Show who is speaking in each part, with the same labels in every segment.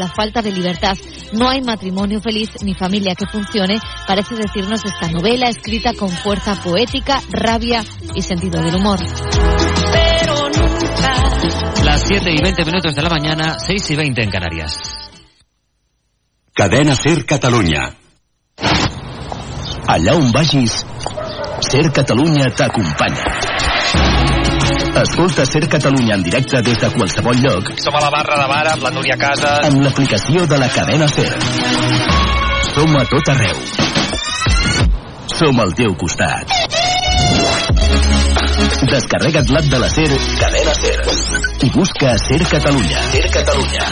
Speaker 1: la falta de libertad. No hay matrimonio feliz ni familia que funcione, parece decirnos esta novela escrita con fuerza poética, rabia y sentido del humor.
Speaker 2: Pero nunca. Las 7 y 20 minutos de la mañana, 6 y 20 en Canarias.
Speaker 3: Cadena Ser Catalunya. Allà on vagis, Ser Catalunya t'acompanya. Escolta Ser Catalunya en directe des de qualsevol lloc
Speaker 4: Som a la barra de bar amb la Núria Casas.
Speaker 3: amb l'aplicació de la cadena Ser. Som a tot arreu. Som al teu costat. Descarrega't l'app de la Ser, cadena Ser, i busca Ser Catalunya. Ser Catalunya.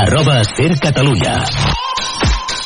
Speaker 3: Arroba Ser Catalunya.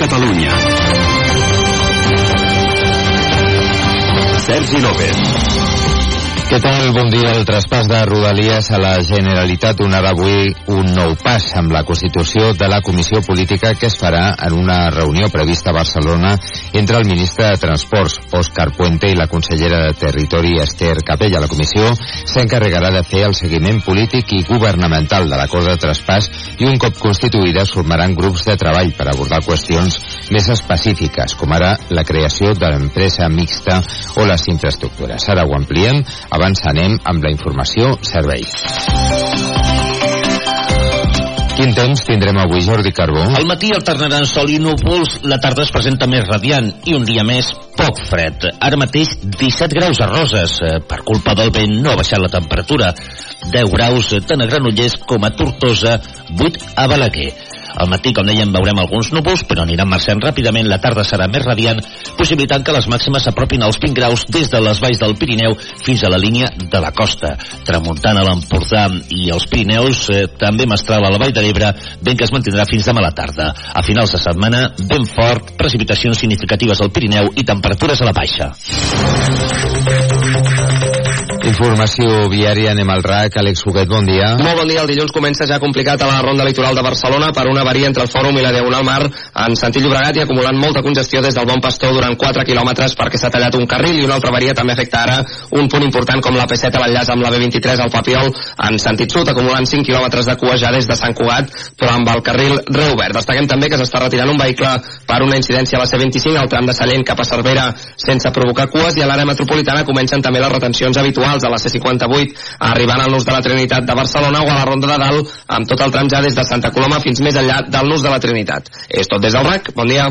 Speaker 3: Catalunya. Sergi López.
Speaker 5: Què tal? Bon dia. El traspàs de Rodalies a la Generalitat donarà avui un nou pas amb la constitució de la Comissió Política que es farà en una reunió prevista a Barcelona entre el ministre de Transports, Òscar Puente, i la consellera de Territori, Esther Capella. La comissió s'encarregarà de fer el seguiment polític i governamental de l'acord de traspàs i un cop constituïda formaran grups de treball per abordar qüestions més específiques, com ara la creació de l'empresa mixta o les infraestructures. Ara ho ampliem, abans anem amb la informació servei. Quin temps tindrem avui, Jordi Carbó?
Speaker 6: Al matí alternaran sol i núvols, la tarda es presenta més radiant i un dia més poc fred. Ara mateix 17 graus a Roses. Eh, Per culpa del vent no ha baixat la temperatura. 10 graus tant a Granollers com a Tortosa, 8 a Balaguer. Al matí, com dèiem, veurem alguns núvols, però aniran marxant ràpidament. La tarda serà més radiant, possibilitant que les màximes s'apropin als 20 graus des de les valls del Pirineu fins a la línia de la costa. Tramuntant a l'Empordà i els Pirineus, eh, també mestral a la Vall de l'Ebre, vent que es mantindrà fins demà a la tarda. A finals de setmana, vent fort, precipitacions significatives al Pirineu i temperatures a la baixa.
Speaker 5: Informació viària, anem al RAC. Àlex Huguet, bon dia.
Speaker 7: Molt bon dia. El dilluns comença ja complicat a la ronda litoral de Barcelona per una avaria entre el Fòrum i la Diagonal Mar en sentit Llobregat i acumulant molta congestió des del Bon Pastor durant 4 quilòmetres perquè s'ha tallat un carril i una altra avaria també afecta ara un punt important com la P7 a l'enllaç amb la B23 al Papiol en sentit sud acumulant 5 quilòmetres de cua ja des de Sant Cugat però amb el carril reobert. Destaquem també que s'està retirant un vehicle per una incidència a la C25 al tram de Sallent cap a Cervera sense provocar cues i a l'àrea metropolitana comencen també les retencions habituals la C58 arribant al nus de la Trinitat de Barcelona o a la Ronda de Dalt amb tot el tram ja des de Santa Coloma fins més enllà del nus de la Trinitat. És tot des del RAC. Bon dia.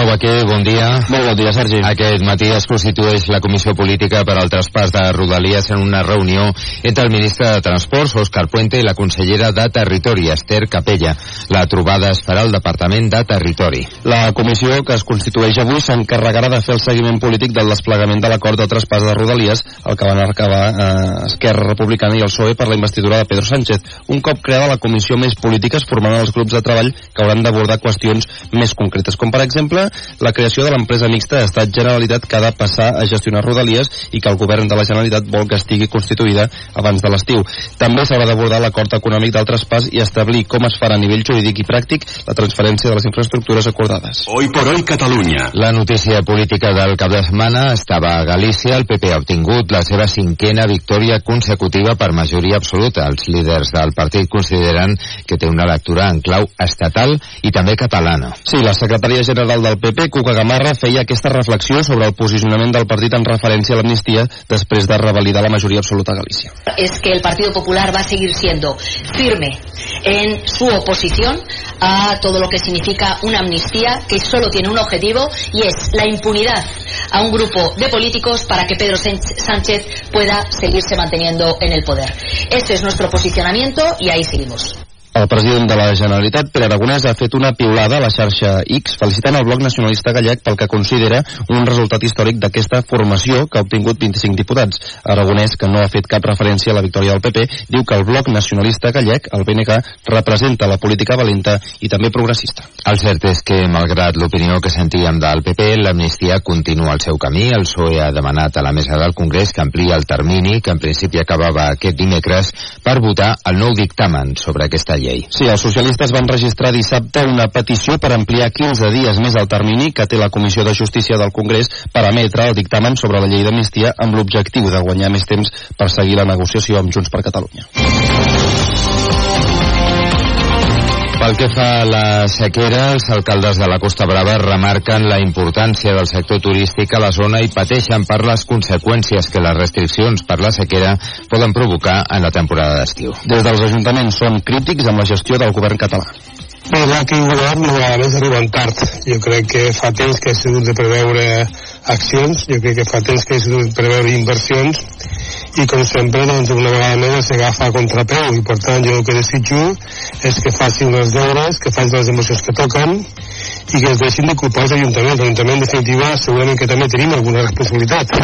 Speaker 5: Arnau Baquer, bon dia.
Speaker 7: Molt bon dia, Sergi.
Speaker 5: Aquest matí es constitueix la Comissió Política per al traspàs de Rodalies en una reunió entre el ministre de Transports, Òscar Puente, i la consellera de Territori, Esther Capella. La trobada es farà al Departament de Territori.
Speaker 7: La comissió que es constitueix avui s'encarregarà de fer el seguiment polític del desplegament de l'acord de traspàs de Rodalies, el que van acabar eh, Esquerra Republicana i el PSOE per la investidura de Pedro Sánchez. Un cop creada la comissió més política es formaran els grups de treball que hauran d'abordar qüestions més concretes, com per exemple la creació de l'empresa mixta d'Estat-Generalitat que ha de passar a gestionar Rodalies i que el govern de la Generalitat vol que estigui constituïda abans de l'estiu. També s'haurà d'abordar l'acord econòmic del traspàs i establir com es farà a nivell jurídic i pràctic la transferència de les infraestructures acordades.
Speaker 3: Hoy por hoy Catalunya.
Speaker 5: La notícia política del cap de setmana estava a Galícia. El PP ha obtingut la seva cinquena victòria consecutiva per majoria absoluta. Els líders del partit consideren que té una lectura en clau estatal i també catalana.
Speaker 7: Sí, la secretària general del PP, Cuca Gamarra, feia aquesta reflexió sobre el posicionament del partit en referència a l'amnistia després de revalidar la majoria absoluta a Galícia.
Speaker 8: es que el Partido Popular va a seguir siendo firme en su oposición a todo lo que significa una amnistía que solo tiene un objetivo y es la impunidad a un grupo de políticos para que Pedro Sánchez- pueda seguirse manteniendo en el poder. Ese es nuestro posicionamiento y ahí seguimos.
Speaker 9: El president de la Generalitat, Pere Aragonès, ha fet una piulada a la xarxa X felicitant el bloc nacionalista gallec pel que considera un resultat històric d'aquesta formació que ha obtingut 25 diputats. Aragonès, que no ha fet cap referència a la victòria del PP, diu que el bloc nacionalista gallec, el BNG, representa la política valenta i també progressista.
Speaker 5: El cert és que, malgrat l'opinió que sentíem del PP, l'amnistia continua el seu camí. El PSOE ha demanat a la mesa del Congrés que amplia el termini, que en principi acabava aquest dimecres, per votar el nou dictamen sobre aquesta llei.
Speaker 9: Sí, els socialistes van registrar dissabte una petició per ampliar 15 dies més el termini que té la Comissió de Justícia del Congrés per emetre el dictamen sobre la llei d'amnistia amb l'objectiu de guanyar més temps per seguir la negociació amb Junts per Catalunya.
Speaker 5: Pel que fa a la sequera, els alcaldes de la Costa Brava remarquen la importància del sector turístic a la zona i pateixen per les conseqüències que les restriccions per la sequera poden provocar en la temporada d'estiu.
Speaker 9: Des dels ajuntaments són crítics amb la gestió del govern català.
Speaker 10: Bé, l'altre govern no a més arriben tard. Jo crec que fa temps que ha sigut de preveure accions, jo crec que fa temps que ha sigut de preveure inversions i com sempre doncs una vegada més s'agafa a contrapeu i per tant jo el que desitjo és que facin els deures, que facin les emocions que toquen i que es deixin de culpar els ajuntaments. L'Ajuntament en definitiva segurament que també tenim alguna responsabilitat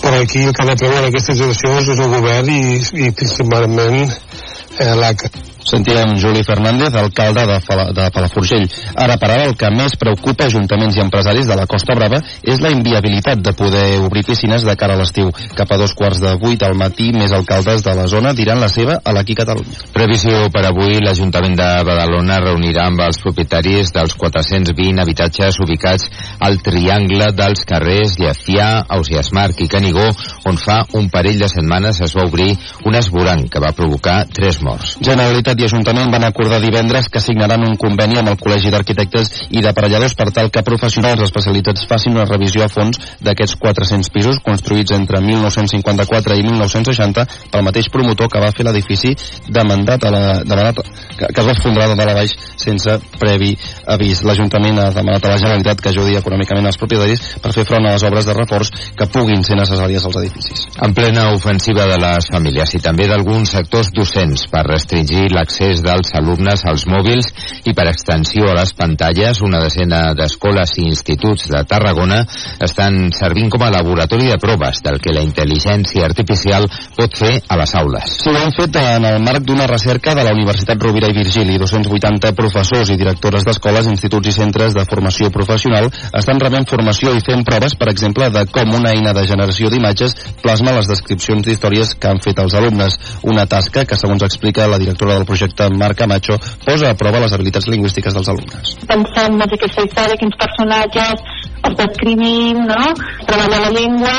Speaker 10: però aquí el que ha de preveure aquestes situacions és el govern i, i principalment eh, l'ACA.
Speaker 9: Sentíem Juli Fernández, alcalde de, Fala, de Palafrugell. Ara per ara el que més preocupa ajuntaments i empresaris de la Costa Brava és la inviabilitat de poder obrir piscines de cara a l'estiu. Cap a dos quarts de vuit al matí, més alcaldes de la zona diran la seva a l'Aquí Catalunya.
Speaker 5: Previsió per avui, l'Ajuntament de Badalona reunirà amb els propietaris dels 420 habitatges ubicats al triangle dels carrers Llefià, Ausias Marc i Canigó, on fa un parell de setmanes es va obrir un esvoranc que va provocar tres morts.
Speaker 9: Generalitat i Ajuntament van acordar divendres que signaran un conveni amb el Col·legi d'Arquitectes i d'Aparelladors per tal que professionals especialitzats facin una revisió a fons d'aquests 400 pisos construïts entre 1954 i 1960 pel mateix promotor que va fer l'edifici demandat, a la, demanat que, que es va esfondrar de dalt a baix sense previ avís. L'Ajuntament ha demanat a la Generalitat que ajudi econòmicament als propietaris per fer front a les obres de reforç que puguin ser necessàries als edificis.
Speaker 5: En plena ofensiva de les famílies i també d'alguns sectors docents per restringir l'accés dels alumnes als mòbils i per extensió a les pantalles, una decena d'escoles i instituts de Tarragona estan servint com a laboratori de proves del que la intel·ligència artificial pot fer a les aules.
Speaker 9: Sí, ho han fet en el marc d'una recerca de la Universitat Rovira i Virgili. 280 professors i directores d'escoles, instituts i centres de formació professional estan rebent formació i fent proves, per exemple, de com una eina de generació d'imatges plasma les descripcions d'històries que han fet els alumnes. Una tasca que, segons explica la directora del projecte Marc Camacho, posa a prova les habilitats lingüístiques dels alumnes.
Speaker 11: Pensem en aquesta història, quins personatges els descrivim, no? Es treballa la llengua,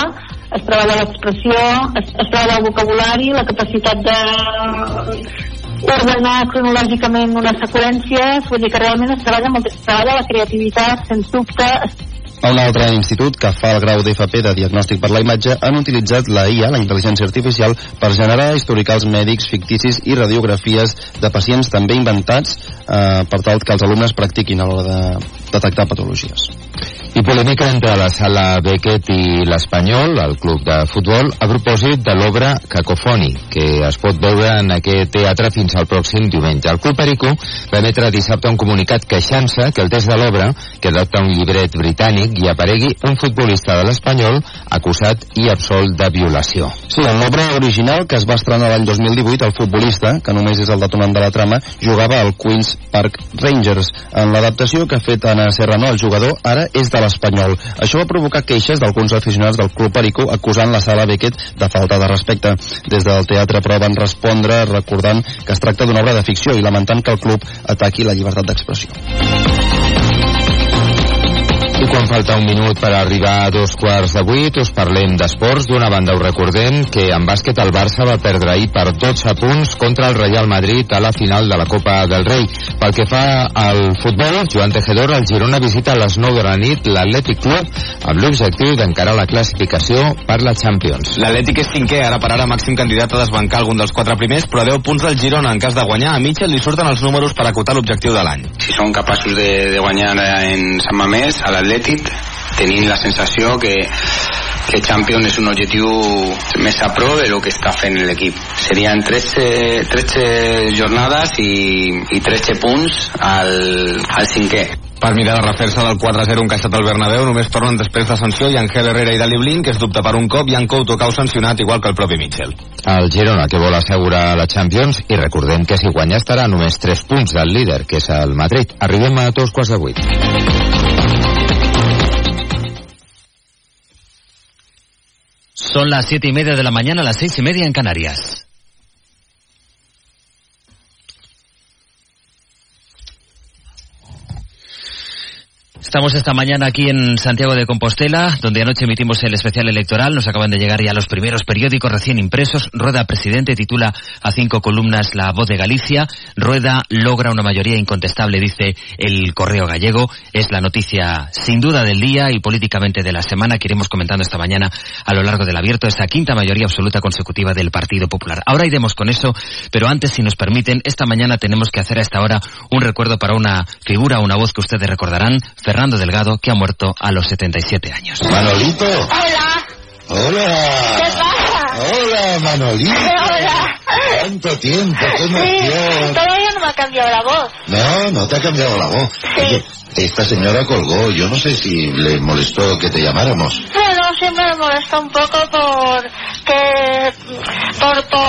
Speaker 11: es treballa l'expressió, es, es treballa el vocabulari, la capacitat de ordenar cronològicament unes seqüències, vull dir que realment es treballa molt, es treballa la creativitat, sens dubte,
Speaker 9: a un altre institut que fa el grau d'FP de diagnòstic per la imatge han utilitzat la IA, la intel·ligència artificial, per generar historicals mèdics ficticis i radiografies de pacients també inventats eh, per tal que els alumnes practiquin a l'hora de detectar patologies.
Speaker 5: I polèmica entre la sala Beckett i l'Espanyol, el club de futbol, a propòsit de l'obra Cacofoni, que es pot veure en aquest teatre fins al pròxim diumenge. El Club Perico va emetre dissabte un comunicat queixant-se que el text de l'obra, que adopta un llibret britànic, i aparegui un futbolista de l'Espanyol acusat i absolt de violació.
Speaker 9: Sí, en l'obra original, que es va estrenar l'any 2018, el futbolista, que només és el detonant de la trama, jugava al Queen's Park Rangers. En l'adaptació que ha fet Anna Serrano, el jugador ara és de l'Espanyol. Això va provocar queixes d'alguns aficionats del Club Perico acusant la sala Beckett de falta de respecte. Des del teatre, però, van respondre recordant que es tracta d'una obra de ficció i lamentant que el club ataqui la llibertat d'expressió.
Speaker 5: Quan falta un minut per arribar a dos quarts de vuit, us parlem d'esports. D'una banda us recordem que en bàsquet el Barça va perdre ahir per 12 punts contra el Real Madrid a la final de la Copa del Rei. Pel que fa al futbol, Joan Tejedor, el Girona visita a les 9 de la nit l'Atlètic Club amb l'objectiu d'encarar la classificació per la Champions.
Speaker 12: L'Atlètic és cinquè, ara per ara màxim candidat a desbancar algun dels quatre primers, però 10 punts del Girona en cas de guanyar. A Mitchell li surten els números per acotar l'objectiu de l'any.
Speaker 13: Si són capaços de, de guanyar en Sant Mamés, a l'Atlètic, tenint la sensació que que Champions és un objectiu més a pro de lo que està fent l'equip. Serien 13, 13 jornades i, i 13 punts al, al cinquè.
Speaker 12: Per mirar de refer-se del 4-0 encaixat al Bernabéu, només tornen després de sanció i Angel Herrera i Dali Blin, que es dubta per un cop, i en Couto cau sancionat igual que el propi Mitchell.
Speaker 5: El Girona, que vol assegurar la Champions, i recordem que si guanya estarà només 3 punts del líder, que és el Madrid. Arribem a dos quarts de vuit.
Speaker 2: Son las siete y media de la mañana, las seis y media en Canarias. Estamos esta mañana aquí en Santiago de Compostela, donde anoche emitimos el especial electoral. Nos acaban de llegar ya los primeros periódicos recién impresos. Rueda Presidente titula a cinco columnas La Voz de Galicia. Rueda logra una mayoría incontestable, dice el Correo Gallego. Es la noticia sin duda del día y políticamente de la semana que iremos comentando esta mañana a lo largo del abierto. Esa quinta mayoría absoluta consecutiva del Partido Popular. Ahora iremos con eso, pero antes, si nos permiten, esta mañana tenemos que hacer a esta hora un recuerdo para una figura, una voz que ustedes recordarán, Fernando Delgado, que ha muerto a los 77 años.
Speaker 14: Manolito.
Speaker 15: Hola.
Speaker 14: Hola.
Speaker 15: ¿Qué pasa?
Speaker 14: Hola, Manolito.
Speaker 15: Hola.
Speaker 14: ¿Cuánto tiempo? ¡Qué
Speaker 15: Sí,
Speaker 14: emoción!
Speaker 15: todavía no me ha cambiado la voz.
Speaker 14: No, no te ha cambiado la voz. Oye, esta señora colgó. Yo no sé si le molestó que te llamáramos.
Speaker 15: Bueno, siempre me molesta un poco por que por, por